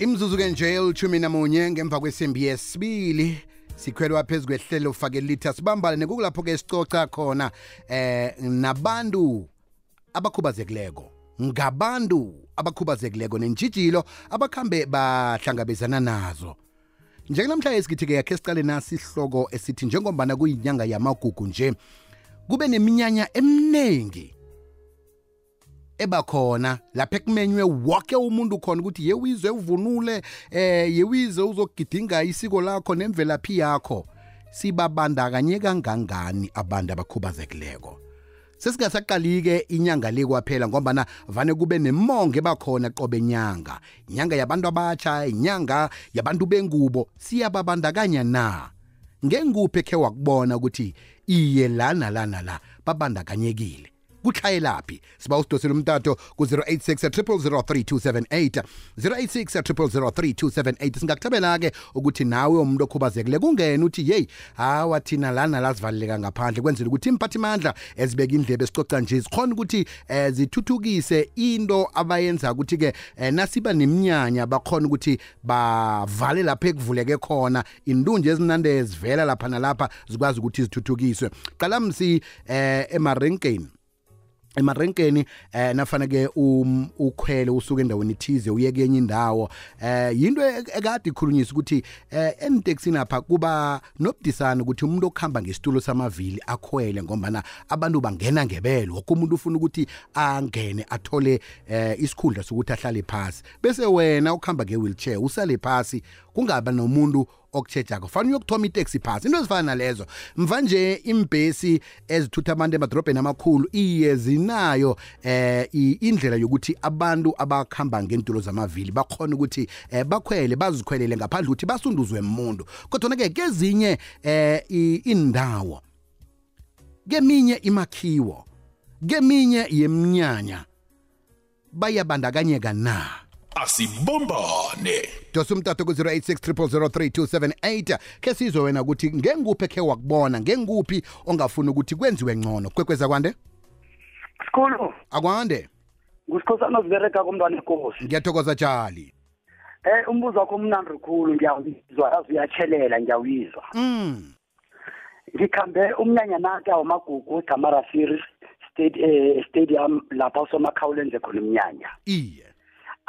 imzuzu ke nje elithumi namunye ngemva kwesimbi yesibili. Sikhwelwa phezu kwehlelo fake litha sibambane kukulapho ke sicoca khona eh nabantu abakhubazekileko. Ngabantu abakhubazekileko nenjijilo abakhambe bahlangabezana nazo. Njengenamhlanje sikithi-ke yakhe siqale nasi isihloko esithi njengombana kuyinyanga yamagugu nje kube neminyanya eminingi ebakhona lapha ekumenywe wonke umuntu khona ukuthi yewize uvunule eh yewize uzogidinga isiko lakho nemvelaphi yakho. Sibabandakanye kangangani abantu abakhubazekileko? Sesingasaqali-ke inyanga le kwaphela ngombana vane kube nemonge bakhona qobe nyanga. Inyanga yabantu abatsha inyanga yabantu bengubo siyababandakanya na? Ngenguphi ekhe wakubona ukuthi iye lana lana la babandakanyekile? Kuhlayelaphi siba usidosela umtato ku-086 0003278 086 0003278 singakuhlabela-ke ukuthi nawe umuntu okhubazekile kungena uthi yeyi hawa thina lana lazivaleleka ngaphandle. Kwenzela ukuthi imphathimandla ezibeka indlebe sicoca nje zikhona ukuthi um zithuthukise into abayenza ukuthi-ke um nasiba neminyanya bakhona ukuthi bavale lapho ekuvuleke khona indunje ezinande zivela lapha nalapha zikwazi ukuthi zithuthukiswe. Qala msi um emarenkeni. Emarenkeni eh nafaneke um ukhwele usuke endaweni ithize uye kenye indawo. Eh yinto ekade ikhulunyisa ukuthi eh emtaxini apha kuba nobudisana ukuthi umuntu okuhamba ngesitulo samavili akhwele ngombana abantu bangena ngebelo. Wonke umuntu ufuna ukuthi angene athole eh isikhundla sokuthi ahlale phasi. Bese wena ukuhamba nge-wheelchair usale phasi kungaba nomuntu okutshejako. Fanele uyokuthoma iteksi phasi. Into ezifana nalezo mva nje imbhesi ezithutha abantu emadorobheni amakhulu iye zinayo eh indlela yokuthi abantu abakhamba ngentulo zamavili bakhona ukuthi eh, bakhwele bazikhwelele ngaphandle ukuthi basunduzwe umuntu kodwa-ke kezinye eh indawo keminye imakhiwo keminye yeminyanya bayabandakanyeka na? Asibumbane dosa umtato ku-086 khe sizwe wena ukuthi ngenguphi ekhe wakubona ngenguphi ongafuni ukuthi kwenziwe ngcono? Kwekweza kwande sikhulu akwande. Ngusikhosana ozibereka komntwana enkosi ngiyathokoza tshali eh umbuzo wakho umnandi khulu ngiyawizwa yazi uyatshelela ngiyawizwa. Mm. ngikhambe umnyanya naka wamagugu damarafiri state eh, stadium lapha usomakhawulenze khona umnyanya. Iye.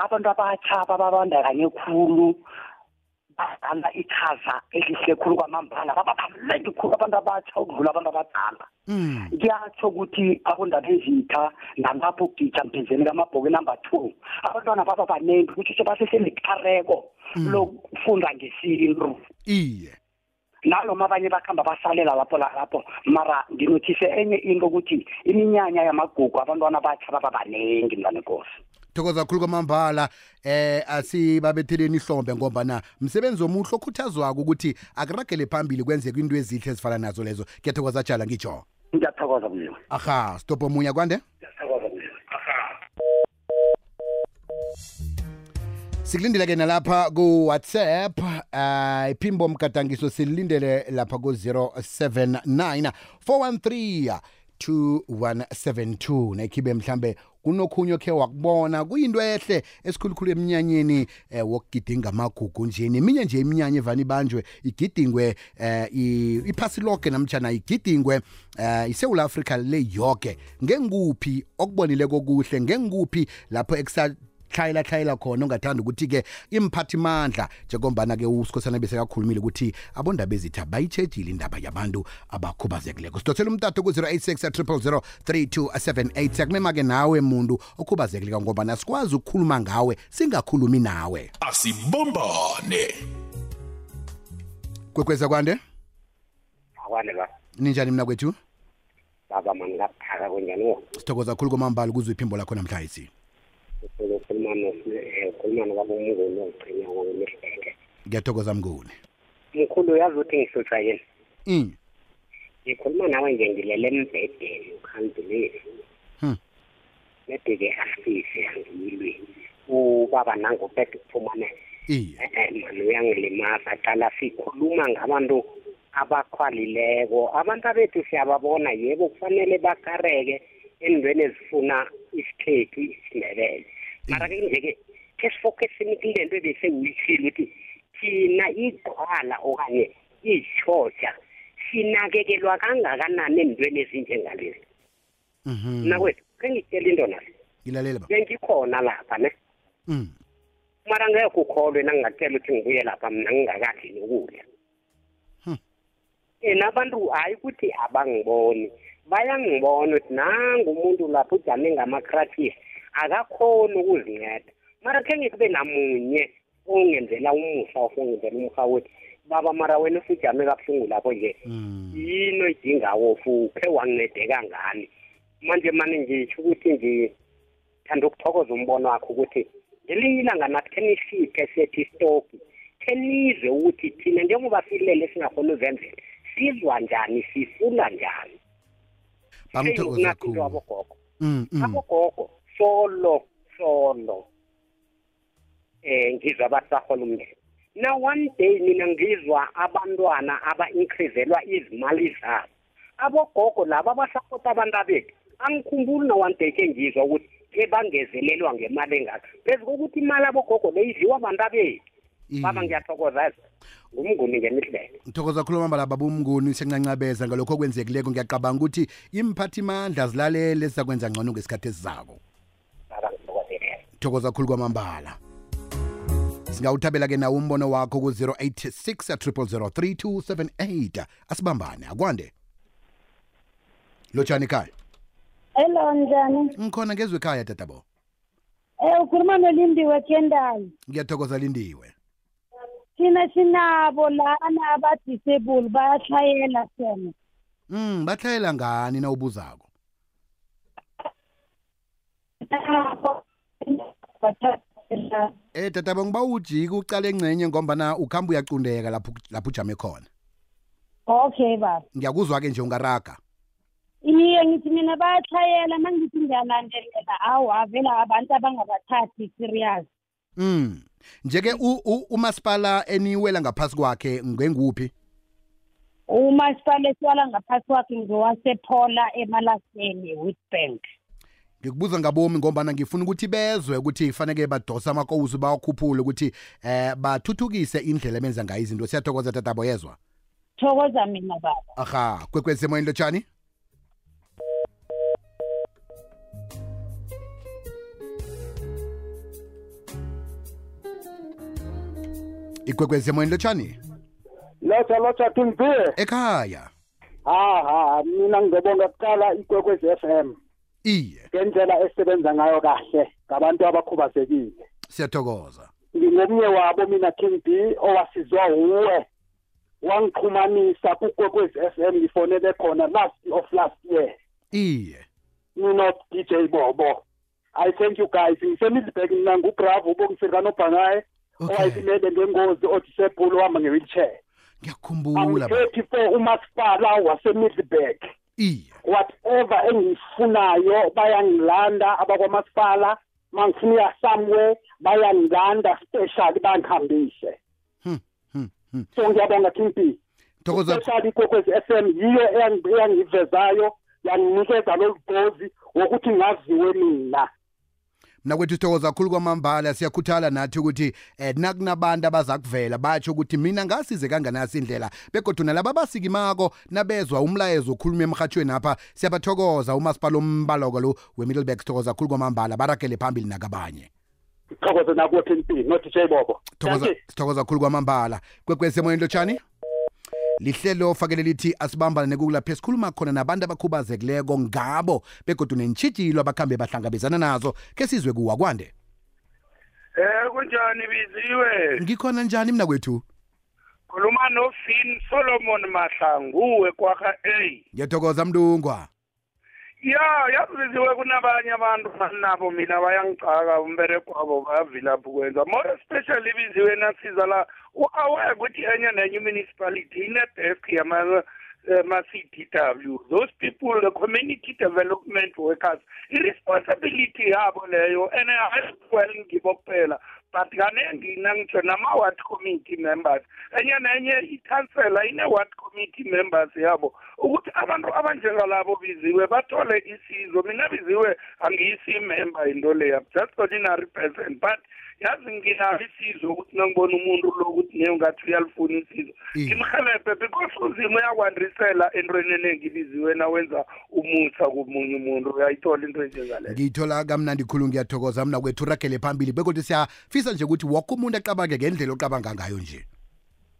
Abantu abatsha bababandakanye khulu badlala ichaza elihle khulu kwamambala bababaluleke khulu abantu abatsha ukudlula abantu abadala. Mm. kuyatsho ukuthi abondaba ezitha nalapho kugija mphinzeni kamabhoko number two abantwana baba baningi ukuthi basesenekareko lokufunda ngesintu. Iye. Nanoma abanye bakhamba basalela lapho lapho mara nginothise enye into ukuthi iminyanya yamagugu abantwana batsha baba baningi mntanenkosi thokoza kakhulu kwamambala eh asibabetheleni ihlombe ngombana msebenzi omuhle okhuthazwako ukuthi akuragele phambili kwenzeka into ezihle ezifana nazo lezo. Ngiyathokoza jala ngitsho ngiyathokoza mlimi aha stop omunye kwande. Ngiyathokoza mlimi sikulindele ke nalapha ku-whatsapp uh, iphimbo mgadangiso silindele lapha ku-079 413 2172 nekhibe mhlambe kunokhunye okhe wakubona kuyinto ehle esikhulukhulu eminyanyeni eh, wokugidinga amagugu nje. Neminye nje iminyanya evane ibanjwe igidingwe eh, iphasi lonke namtshana igidingwe eh, isewula afrika le yoke. Ngenguphi okubonile kokuhle ngenguphi lapho ekusa hlayela hlayela khona ongathanda ukuthi-ke imphathimandla njengombana-ke usikhosana bese kakhulumile ukuthi abondaba ezitha bayitshejile indaba yabantu abakhubazekileko. Sidosela umtato ku-086 3278 siyakumema-ke nawe muntu okhubazekileka ngoba sikwazi ukukhuluma ngawe singakhulumi nawe. Asibumbane. Kwekweza kwande? Akwane ba. Ninjani mna kwethu? Baba mani ngaphaka kunjani wo sithokoza kakhulu kwamambala ukuzwa iphimbo lakho namhlanje. Ukhuluma ukhuluma nokabomnguni ogcina ngokumihleke ngiyathokoza mnguni. Mkhulu uyazi ukuthi ngihlutshwa yini? Mm. ngikhuluma nawe nje ngilele embhedeni ukhandulile Hmm. nede-ke asise angiyilwi ubaba nangopeda ukuphumane iye. Mani uyangilimaza. Qala sikhuluma ngabantu abakhwalileko. Abantu abethu siyababona yebo kufanele bakareke endweni ezifuna isikhethu isindebele. Mara ke nje-ke khe sifokeseni kule nto ebesewuyishile ukuthi thina igqwala okanye izitshotsha sinakekelwa kangakanani endweni ezinjengalezi Mhm. mna kwethu khe ngitshela into nasi Ngilalela ba. bengikhona lapha ne Mm. mara ngeke ukholwe nangingatshela ukuthi ngibuye lapha mna ngingakadli nokudla Hmm. yena abantu hayi ukuthi abangiboni bayangibona ukuthi nangu umuntu lapho ujame ngama-crutches akakhoni ukuzinceda. Mara khe ngikube namunye ongenzela umusa ongenzela umha ukuthi baba mara wena usujame kabuhlungu lapho nje. Mm. yini oyidingawo fukhe wancedeka ngani manje mane ngitsho ukuthi nje thanda ukuthokoza umbono wakho ukuthi ngelinye ilanga nathi khe nisiphe sethi istoki khe nizwe ukuthi thina njengoba silele singakhona uzenzela sizwa njani sifuna njani? Bamthokoza abogogo Mm. mm. abogogo solo solo. Eh ngizwa basahola umndeni na one day mina ngizwa abantwana aba-increaselwa izimali zabo. Abogogo laba abasapota abantu abethu angikhumbuli na one day ke ngizwa ukuthi ke bangezelelwa ngemali engaka. Phezu kokuthi imali abogogo le idliwa abantu abethu. Iye. baba ngiyathokoza ngumnguni ngemihlelo Ngithokoza khuluma mala baba umnguni sencancabeza. Ngalokho okwenzekileko ngiyaqabanga ukuthi imphathimandla zilalele sizakwenza ngcono ngesikhathi esizako. Baba ngithokozelele thokoza khulu kwamambala singawuthabela-ke nawo umbono wakho ku-086 3278 asibambane akwande. Lotshani ekhaya. Hello njani? ngikhona ngezwe ekhaya tatabo. Eh ukhuluma nolindiwe Kendall. ngiyathokoza lindiwe. Thina sinabo lana aba-disable bayahlayela sena. mm batlhayela ngani na ubuzako eh tatabo ngiba ujike ucala engcenye ngombana ukuhamba uyaqundeka lapho lapho ujame khona Okay baba. ngiyakuzwa-ke nje ungaraga Iye ngithi mina bayahlayela mangithi ngiyalandelela awa vela abantu abangabathathi serious. mm njeke umasipala eniwela ngaphasi kwakhe ngenguphi Umasipala esiwala ngaphasi kwakhe ngowasephola emalaseni Witbank. Ngikubuza ngabomi ngombana ngifuna ukuthi bezwe ukuthi faneke badosa amakowusi bawakhuphule ukuthi eh bathuthukise indlela ebenza ngayo izinto. Siyathokoza tatabo yezwa? Thokoza mina baba. aha kwekwezi emoyeni lotshani ikwekwezi emoyeni lotshani lotsha lotsha timbe ekhaya. Ha ha mina ngizobonga kuqala ikwekwezi FM iye. Ngendlela esebenza ngayo kahle ngabantu abakhubazekile. Siyathokoza. Ngingomnye wabo mina King B owasizwa uwe wangixhumanisa kukwekwezi FM ngifonele khona last of last year. Iye. Nino DJ Bobo. I thank you guys. Ngisemidlibhek mina ngubravo bongisirkanobhangaye Okay. owayesimele ngengozi odisebhulu wahamba nge-wheelchair. Ngiyakhumbula ba. angithethi for umasipala wasemidlibhek iye whatever engiyifunayo bayangilanda abakwamasipala mangifuna uya somewhere bayangilanda special bangihambise Hmm, hmm, hmm. so ngiyabonga king b thokoza especially ikwekwezi f m yiyo eyangi- eyangivezayo yanginikeza lolu gozi wokuthi ngaziwe mina. Mna kwethu sithokoza kakhulu kwamambala siyakhuthala nathi ukuthi eh nakunabantu abaza kuvela batsho ukuthi mina ngasize kanganasi indlela begodwa nalaba abasikimako nabezwa umlayezo okhuluma emhathweni apha siyabathokoza umasipala ombaloko lo wemiddleburg sithokoza kakhulu kwamambala baragele phambili nakabanye. Thokoze nakuwe king b no dj bobo. Thokoza Thank you. sithokoza kakhulu kwamambala. Kwekwezi emoyeni lotshani lihlelo fakele lithi asibambane kukulapha sikhuluma khona nabantu abakhubazekileko ngabo begodwa nentshijilo abakhambe bahlangabezana nazo ke sizwe kuwa kwande Eh kunjani biziwe? ngikhona njani mna kwethu Khuluma no Finn Solomon Mahlangu ekwakha A. ngiyathokoza mlungwa Ya, yabiziwe kunabanye abantu nabo mina bayangicaka umbereko wabo bayavilapha ukwenza. More especially ibiziwe nasiza la u-aware ukuthi enye nenye municipality ine-desk yama eh. Those people, the community development workers, i-responsibility yabo leyo and hayi well ngibo kuphela but kaningi nangitsho nama-ward committee members enye nenye ikhansela ine-ward committee members yabo ukuthi abantu abanjengalabo biziwe bathole isizo. Mina biziwe angiyisi member into leyo just ordinary person. But yazi nginalo isizo ukuthi nangibona umuntu lo ukuthi ne ungathi uyalifuna isizo. Mm. ngimhelebhe because uzima uyakwandisela entweni eningi biziwe nawenza umusa komunye umuntu. Uyayithola into enjengaleyo. Ngiyithola kamnandi khulu ngiyathokoza. Mna kwethu ragele phambili bekodwa siyafisa nje ukuthi woke umuntu acabange ngendlela ocabanga ngayo nje.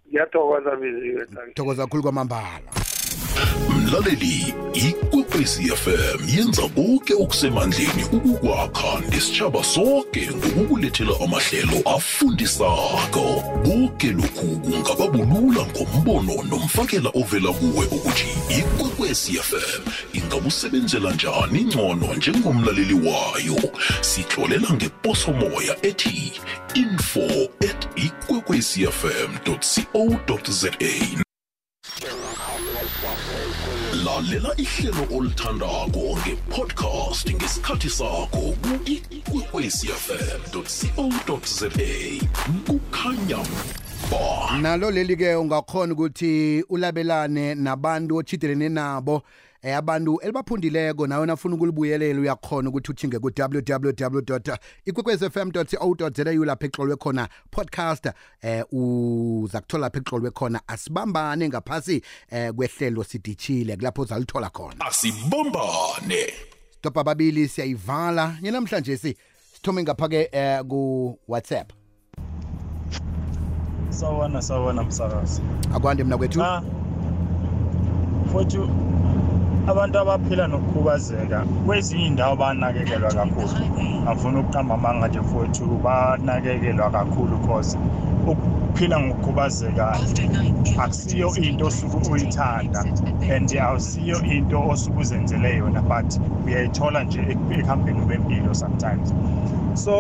Ngiyathokoza biziwe thank thokoza khulu kwamambala. Mlaleli ikwekwezi fm yenza konke okusemandleni ukukwakha nesitshaba sonke ngokukulethela amahlelo afundisako. Konke lokhu kungababulula ngombono nomfakela ovela kuwe ukuthi ikwekwezi fm ingakusebenzela njani ngcono njengomlaleli wayo? Sitlolela ngeposomoya ethi info at ikwekwecfm co za lalela ihlelo olithandako ngepodcast ngesikhathi sakho ku-ikwekwecfm co za kukhanya ba nalo leli ke ungakhona ukuthi ulabelane nabantu ochidelene nabo eh, abantu elibaphundileko nawe nafuna ukulibuyelela uyakhona ukuthi uthinge ku-www ikwekwezfm co za lapho exolwe khona podcast eh uza kuthola lapho exolwe khona. Asibambane ngaphasi eh kwehlelo sidishile kulapho uzalithola khona. Asibumbane. Stop ababili siyayivala. Nye namhlanje si sithome ngapha-ke eh ku-whatsapp. Sawona sawona msakazi. Akwande mna kwethu? Cha futhi abantu abaphila nokukhubazeka kwezinye indawo banakekelwa kakhulu. Angifuna ukuqamba amanga nje futhi banakekelwa kakhulu cause ukuphila ngokukhubazeka akusiyo into osuke uyithanda and awusiyo into osuke uzenzele yona but uyayithola nje ek- ekuhambeni kwempilo sometimes. So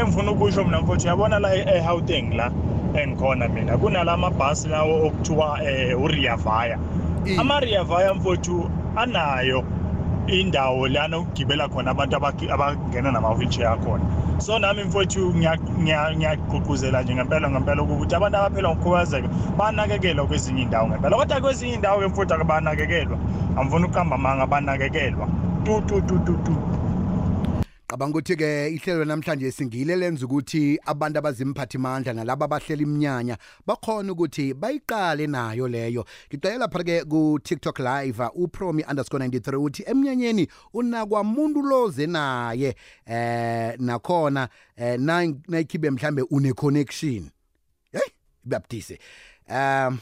engifuna ukusho mina mfowethu uyabona la e- e-Gauteng la? Engikhona mina. Kunala mabhasi lawo okuthiwa um uRia Vaya I- ama-Ria Vaya mfowethu anayo indawo lana ukugibela khona abantu abagi- abangena nama-wheelchair akhona. So nami mfowethu ngiya- ngiya- ngiyagqugquzela nje ngempela ngempela ukuthi abantu abaphila ngokukhubazeka banakekelwa kwezinye indawo ngempela. Kodwa kwezinye indawo-ke mfowethu akabanakekelwa angifuna ukuqamba amanga banakekelwa. Tu tu tu tu tu. Qabanga ukuthi-ke ihlelo namhlanje singile lenza ukuthi abantu abazimphathimandla nalabo abahlela iminyanya bakhona ukuthi bayiqale nayo leyo. Ngicela lapha-ke ku-tiktok live upromi underscore 93 uthi emnyanyeni unakwamuntu loze naye eh nakhona eh nay- nayikhibe mhlambe une-connection. Heyi ibabudise um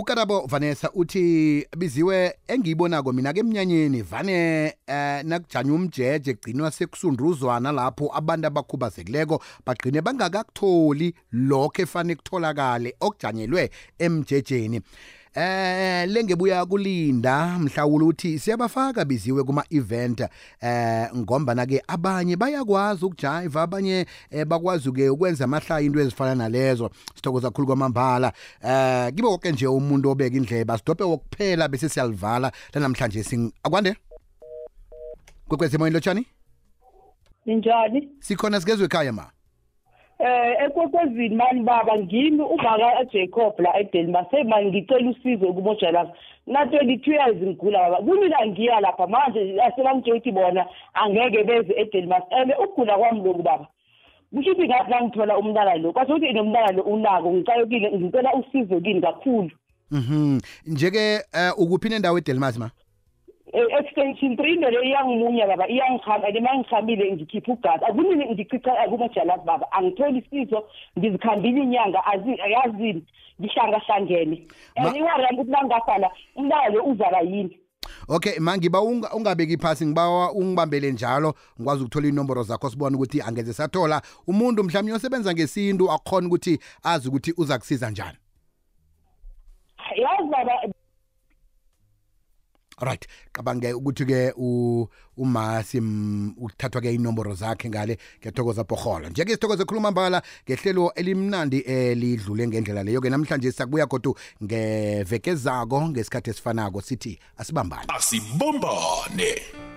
ukarabo vanessa uthi biziwe engiyibonako mina ke emnyanyeni vane eh nakujanywa umjeje gcinwa sekusundruzwana lapho abantu abakhubazekileko bagcine bangakakutholi lokho efane kutholakale okujanyelwe emjejeni. Eh lengebuya kulinda mhlawula uthi siyabafaka biziwe kuma-event eh ngombana ke abanye bayakwazi ukujiva abanye eh, bakwazi ke ukwenza amahlaya into ezifana nalezo. Sithokoza kakhulu kwamambala. Eh kibe wonke nje umuntu obeka indleba sidobhe wokuphela bese siyalivala. Lanamhlanje sing akwande? Kwekwezi emoyeni lotshani ninjani? Sikhona sikezwe ekhaya ma. Eh ekwekwezini mani baba ngimi ubaka Jacob la eDelmas mani ngicela usizo kumoja lapha na 22 years ngigula baba. Kumina ngiya lapha manje asebangitshela ukuthi bona angeke beze eDelmas ene ukugula kwami lokhu baba kusho ukuthi ngathi ngangithola umntana lo kwasho ukuthi nomntana lo unako ngicayekile ngicela usizo kini kakhulu. Mhm. Njeke eh, ukuphi nendawo edelmas ma? Eh, extension 3 nale iyangimunya baba iyangikhamba ene mangihambile ngikhipha ugazi akunini ngichicha akumajalasi baba. Angitholi isizo ngizikhambile inyanga azi- yazini ngihlangahlangene Ma- and iwari yami ukuthi nangasala umntana lo uzala yini? Okay ma ngiba unga- ungabeki phasi ngibawa ungibambele njalo ngikwazi ukuthola inomboro zakho sibone ukuthi angeze sathola. Umuntu mhlawumbe osebenza ngesintu akhona ukuthi azi ukuthi uza kusiza njani? Yazi baba right. Qabange ukuthi-ke u- uma sim uthathwa ke inomboro zakhe ngale ngiyathokoza porhola. Njeke sithokoze khuluma mbala ngehlelo elimnandi elidlule ngendlela leyo-ke. Namhlanje sakubuya kodwa ngeveke zako ngesikhathi esifanako sithi asibambane. Asibumbane.